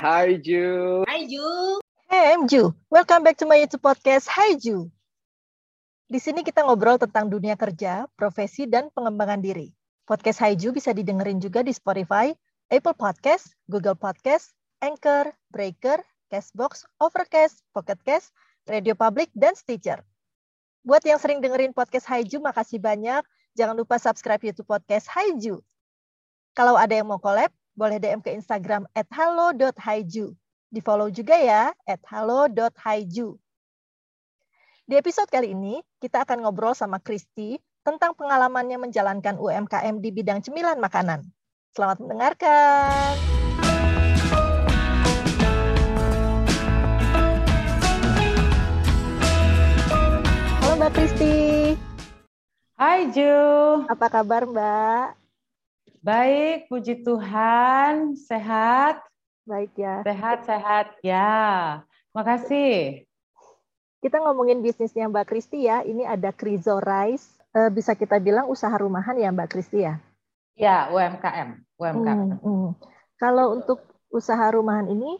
Hai Ju. Hai Ju. Hai Ju. Welcome back to my YouTube podcast. Hai Ju. Di sini kita ngobrol tentang dunia kerja, profesi, dan pengembangan diri. Podcast Hai Ju bisa didengerin juga di Spotify, Apple Podcast, Google Podcast, Anchor, Breaker, Castbox, Overcast, Pocket Cast, Radio Public, dan Stitcher. Buat yang sering dengerin podcast Hai Ju, makasih banyak. Jangan lupa subscribe YouTube podcast Hai Ju. Kalau ada yang mau collab, boleh DM ke Instagram at halo.haiju. Di follow juga ya, at halo.haiju. Di episode kali ini, kita akan ngobrol sama Kristi tentang pengalamannya menjalankan UMKM di bidang cemilan makanan. Selamat mendengarkan. Halo Mbak Kristi, Hai Ju, apa kabar Mbak? baik, puji Tuhan, sehat, Baik ya. sehat, sehat, ya. Makasih. Kita ngomongin bisnisnya Mbak Kristi ya. Ini ada Krizo Rice. Eh, bisa kita bilang usaha rumahan ya Mbak Kristi ya. Ya, UMKM, UMKM. Hmm, hmm. Kalau untuk usaha rumahan ini,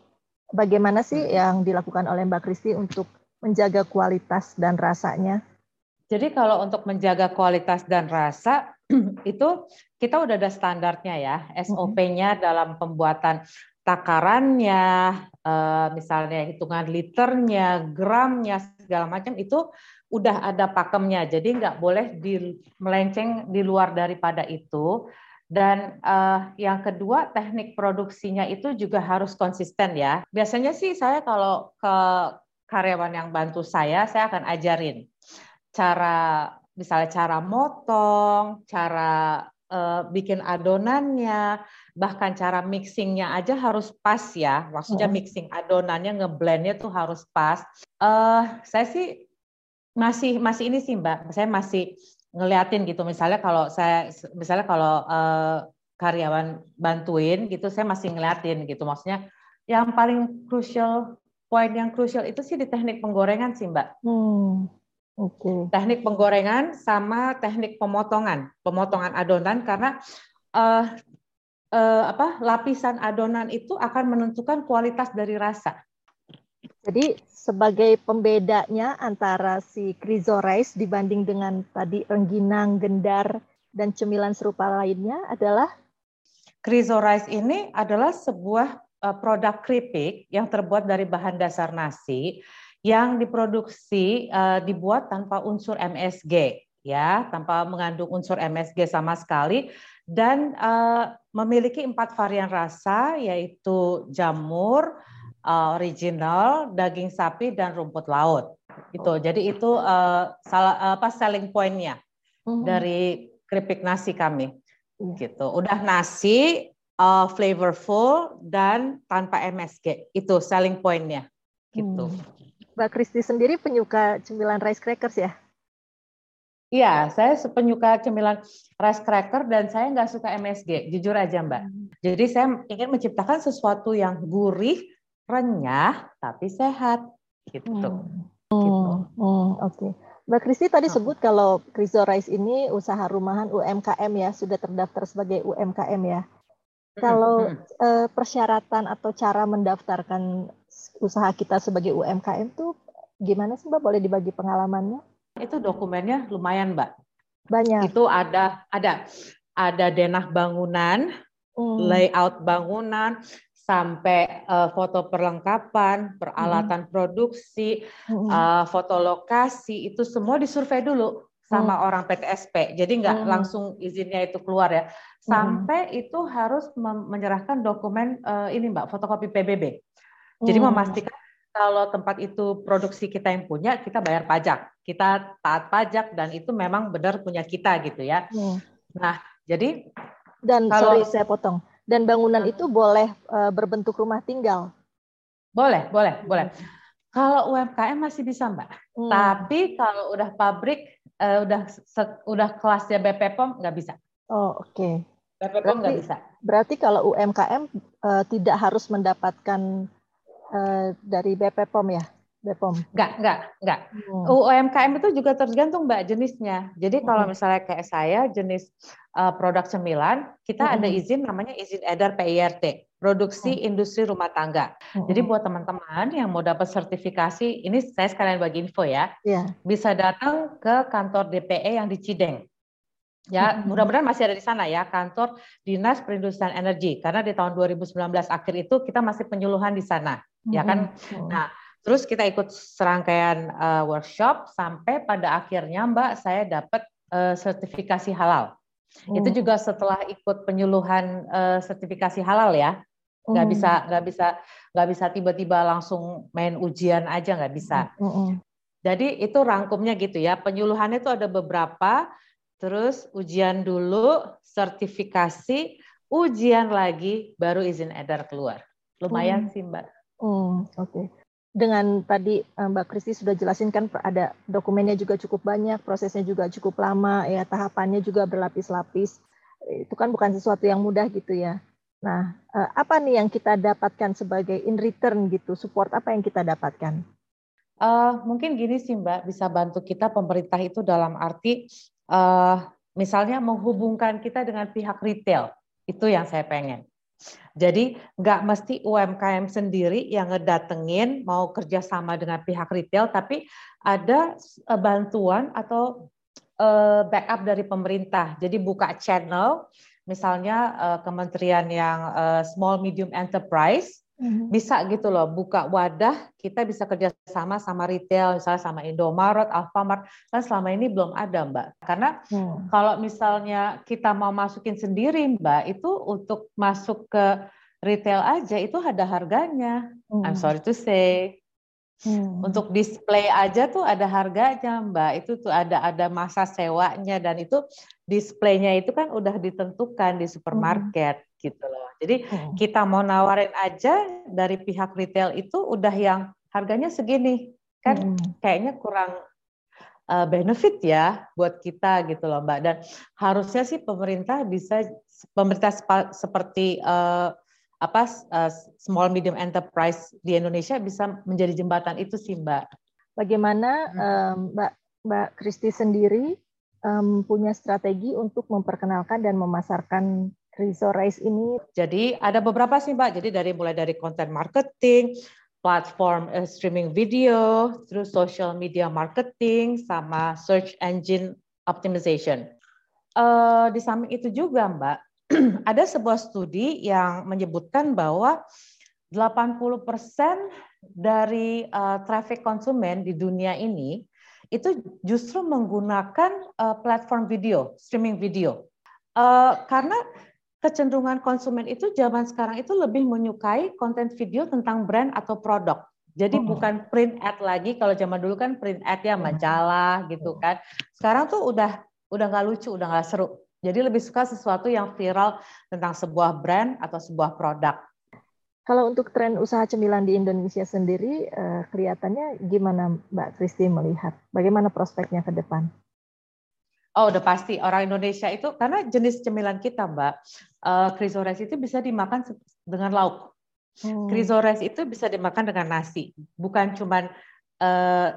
bagaimana sih yang dilakukan oleh Mbak Kristi untuk menjaga kualitas dan rasanya? Jadi kalau untuk menjaga kualitas dan rasa itu kita udah ada standarnya ya, SOP-nya dalam pembuatan takarannya, eh, misalnya hitungan liternya, gramnya segala macam itu udah ada pakemnya. Jadi nggak boleh di, melenceng di luar daripada itu. Dan eh, yang kedua teknik produksinya itu juga harus konsisten ya. Biasanya sih saya kalau ke karyawan yang bantu saya, saya akan ajarin cara misalnya cara motong, cara eh, bikin adonannya, bahkan cara mixingnya aja harus pas ya. Maksudnya Mm. mixing adonannya ngeblendnya tuh harus pas. Eh, saya sih masih masih ini sih Mbak, saya masih ngeliatin gitu. Misalnya kalau saya misalnya kalau eh, karyawan bantuin gitu, saya masih ngeliatin gitu. Maksudnya yang paling crucial poin yang crucial itu sih di teknik penggorengan sih Mbak Hmm, Oke. teknik penggorengan sama teknik pemotongan, pemotongan adonan karena eh, eh, apa lapisan adonan itu akan menentukan kualitas dari rasa. Jadi sebagai pembedanya antara si Krizo Rice dibanding dengan tadi rengginang, gendar, dan cemilan serupa lainnya adalah Chryso rice ini adalah sebuah eh, produk keripik yang terbuat dari bahan dasar nasi yang diproduksi eh, dibuat tanpa unsur MSG ya, tanpa mengandung unsur MSG sama sekali dan eh, memiliki empat varian rasa yaitu jamur, eh, original, daging sapi dan rumput laut. Itu. Jadi itu eh, salah apa selling point-nya Hmm, dari keripik nasi kami. Iya. Gitu. Udah nasi uh, flavorful dan tanpa MSG. Itu selling point-nya. Gitu. hmm. Mbak Kristi sendiri penyuka cemilan rice crackers ya? Iya, saya penyuka cemilan rice cracker dan saya nggak suka MSG, jujur aja Mbak. Jadi saya ingin menciptakan sesuatu yang gurih, renyah, tapi sehat. Gitu. Hmm. Gitu. Hmm, hmm, Oke. Mbak Kristi tadi Hmm. sebut kalau Krizo Rice ini usaha rumahan UMKM ya, sudah terdaftar sebagai UMKM ya. Kalau Hmm. eh, persyaratan atau cara mendaftarkan usaha kita sebagai UMKM tuh gimana sih Mbak? Boleh dibagi pengalamannya? itu dokumennya lumayan Mbak. Banyak. Itu ada ada ada denah bangunan, Hmm, layout bangunan sampai eh, foto perlengkapan, peralatan produksi, hmm, eh, foto lokasi itu semua disurvei dulu sama orang PTSP. Jadi nggak Hmm. langsung izinnya itu keluar ya. Sampai itu harus menyerahkan dokumen eh, ini Mbak, fotokopi PBB. Jadi hmm, memastikan kalau tempat itu produksi kita yang punya, kita bayar pajak. Kita taat pajak dan itu memang benar punya kita gitu ya. hmm. Jadi Dan Kalau- sorry saya potong. Dan bangunan itu boleh eh, berbentuk rumah tinggal. boleh, boleh, boleh. Kalau UMKM masih bisa mbak, Hmm. tapi kalau udah pabrik, uh, udah udah kelasnya BPOM nggak bisa. Oh oke. Okay. BPOM nggak bisa. Berarti kalau UMKM uh, tidak harus mendapatkan uh, dari BPOM ya? BPOM? Enggak, enggak, enggak. Hmm. UMKM itu juga tergantung Mbak jenisnya. Jadi kalau hmm. misalnya kayak saya jenis uh, produk cemilan, kita hmm. ada izin namanya izin edar PIRT, produksi hmm. industri rumah tangga. Hmm. Jadi buat teman-teman yang mau dapat sertifikasi, ini saya sekalian bagi info ya. Yeah. Bisa datang ke kantor DPE yang di Cideng. Ya, hmm. mudah-mudahan masih ada di sana ya, kantor Dinas Perindustrian Energi. Karena di tahun 2019 akhir itu kita masih penyuluhan di sana, hmm. ya kan. Hmm. Nah, Terus kita ikut serangkaian uh, workshop sampai pada akhirnya Mbak saya dapat uh, sertifikasi halal. Hmm. Itu juga setelah ikut penyuluhan uh, sertifikasi halal ya. Nggak hmm. bisa nggak bisa nggak bisa tiba-tiba langsung main ujian aja nggak bisa. Hmm. Hmm. Jadi itu rangkumnya gitu ya. Penyuluhannya itu ada beberapa. Terus ujian dulu, sertifikasi, ujian lagi, baru izin edar keluar. Lumayan hmm. sih Mbak. Hmm, Oke. Okay dengan tadi eh, Mbak Kristi sudah jelasin kan ada dokumennya juga cukup banyak, prosesnya juga cukup lama, ya tahapannya juga berlapis-lapis. Itu kan bukan sesuatu yang mudah gitu ya. Nah, eh, apa nih yang kita dapatkan sebagai in return gitu? Support apa yang kita dapatkan? Uh, mungkin gini sih Mbak, bisa bantu kita pemerintah itu dalam arti uh, misalnya menghubungkan kita dengan pihak retail. Itu yang saya pengen. Jadi nggak mesti UMKM sendiri yang ngedatengin mau kerjasama dengan pihak retail, tapi ada eh, bantuan atau eh, backup dari pemerintah. Jadi buka channel, misalnya eh, kementerian yang small medium enterprise. Bisa gitu loh, buka wadah, kita bisa kerjasama sama retail, misalnya sama Indomaret, Alfamart, kan selama ini belum ada Mbak. Karena hmm. kalau misalnya kita mau masukin sendiri Mbak, itu untuk masuk ke retail aja itu ada harganya. Hmm. I'm sorry to say. Hmm. Untuk display aja tuh ada harganya, Mbak. Itu tuh ada ada masa sewanya dan itu displaynya itu kan udah ditentukan di supermarket hmm. gitu loh. Jadi hmm. kita mau nawarin aja dari pihak retail itu udah yang harganya segini. Kan hmm. kayaknya kurang uh, benefit ya buat kita gitu loh Mbak. Dan harusnya sih pemerintah bisa pemerintah seperti uh, apa uh, small medium enterprise di Indonesia bisa menjadi jembatan itu sih Mbak. Bagaimana um, Mbak Mbak Kristi sendiri um, punya strategi untuk memperkenalkan dan memasarkan Rice ini? Jadi ada beberapa sih Mbak. Jadi dari mulai dari content marketing, platform uh, streaming video, terus social media marketing, sama search engine optimization. Uh, di samping itu juga Mbak, ada sebuah studi yang menyebutkan bahwa 80% dari uh, traffic konsumen di dunia ini itu justru menggunakan uh, platform video, streaming video. Uh, karena kecenderungan konsumen itu zaman sekarang itu lebih menyukai konten video tentang brand atau produk. Jadi oh. bukan print ad lagi. Kalau zaman dulu kan print ad ya majalah gitu kan. Sekarang tuh udah udah nggak lucu, udah nggak seru. Jadi lebih suka sesuatu yang viral tentang sebuah brand atau sebuah produk. Kalau untuk tren usaha cemilan di Indonesia sendiri, eh, kelihatannya gimana Mbak Kristi melihat? Bagaimana prospeknya ke depan? Oh, udah pasti orang Indonesia itu karena jenis cemilan kita, Mbak. Uh, itu bisa dimakan dengan lauk. Hmm. itu bisa dimakan dengan nasi, bukan cuman uh,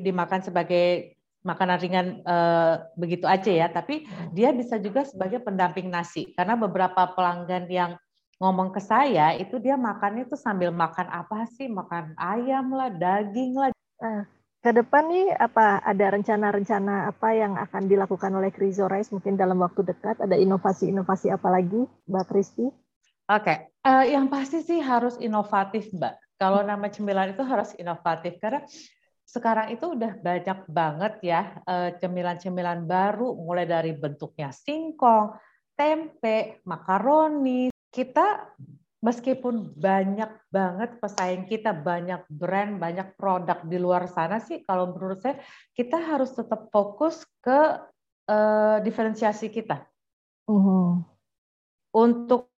dimakan sebagai makanan ringan uh, begitu aja ya, tapi hmm. dia bisa juga sebagai pendamping nasi. Karena beberapa pelanggan yang ngomong ke saya itu dia makannya itu sambil makan apa sih? Makan ayam lah, daging lah. Uh ke depan nih apa ada rencana-rencana apa yang akan dilakukan oleh Krizo Rice mungkin dalam waktu dekat ada inovasi-inovasi apa lagi Mbak Kristi? Oke, okay. uh, eh, yang pasti sih harus inovatif Mbak. Kalau nama cemilan itu harus inovatif karena sekarang itu udah banyak banget ya uh, cemilan-cemilan baru mulai dari bentuknya singkong, tempe, makaroni. Kita meskipun banyak banget pesaing kita, banyak brand, banyak produk di luar sana sih, kalau menurut saya kita harus tetap fokus ke uh, diferensiasi kita. Uh-huh. Untuk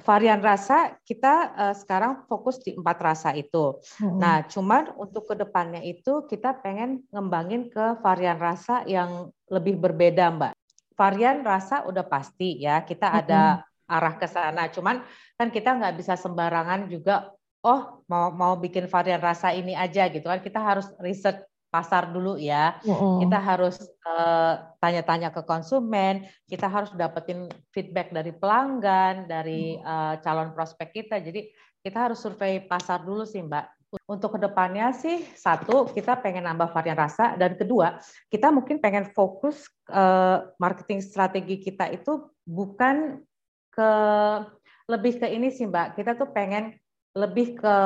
varian rasa kita uh, sekarang fokus di empat rasa itu. Hmm. Nah, cuman untuk ke depannya itu kita pengen ngembangin ke varian rasa yang lebih berbeda, Mbak. Varian rasa udah pasti ya, kita ada hmm. Arah ke sana. Cuman kan kita nggak bisa sembarangan juga. Oh, mau mau bikin varian rasa ini aja gitu kan. Kita harus riset pasar dulu ya. Mm-hmm. Kita harus uh, tanya-tanya ke konsumen, kita harus dapetin feedback dari pelanggan, dari uh, calon prospek kita. Jadi kita harus survei pasar dulu sih, Mbak. Untuk ke depannya sih satu kita pengen nambah varian rasa dan kedua kita mungkin pengen fokus uh, marketing strategi kita itu bukan ke lebih ke ini sih Mbak. Kita tuh pengen lebih ke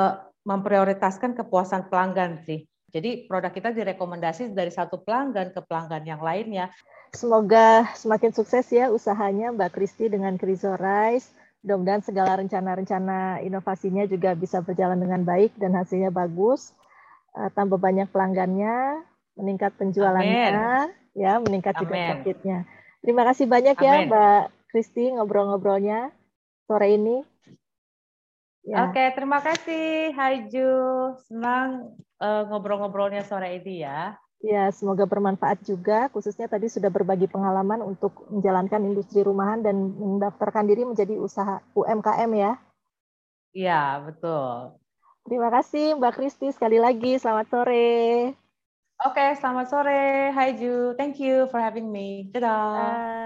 memprioritaskan kepuasan pelanggan sih. Jadi produk kita direkomendasi dari satu pelanggan ke pelanggan yang lainnya. Semoga semakin sukses ya usahanya Mbak Kristi dengan Krizo Rice. Mudah-mudahan segala rencana-rencana inovasinya juga bisa berjalan dengan baik dan hasilnya bagus. Uh, tambah banyak pelanggannya, meningkat penjualannya, Amen. ya, meningkat Amen. juga profitnya. Terima kasih banyak ya, Amen. ya Mbak Kristi ngobrol-ngobrolnya sore ini. Ya. Oke, terima kasih Haiju. Senang uh, ngobrol-ngobrolnya sore ini ya. Ya, semoga bermanfaat juga. Khususnya tadi sudah berbagi pengalaman untuk menjalankan industri rumahan dan mendaftarkan diri menjadi usaha UMKM ya. Iya, betul. Terima kasih Mbak Kristi sekali lagi. Selamat sore. Oke, selamat sore. Hai Ju. Thank you for having me. Dadah. Bye.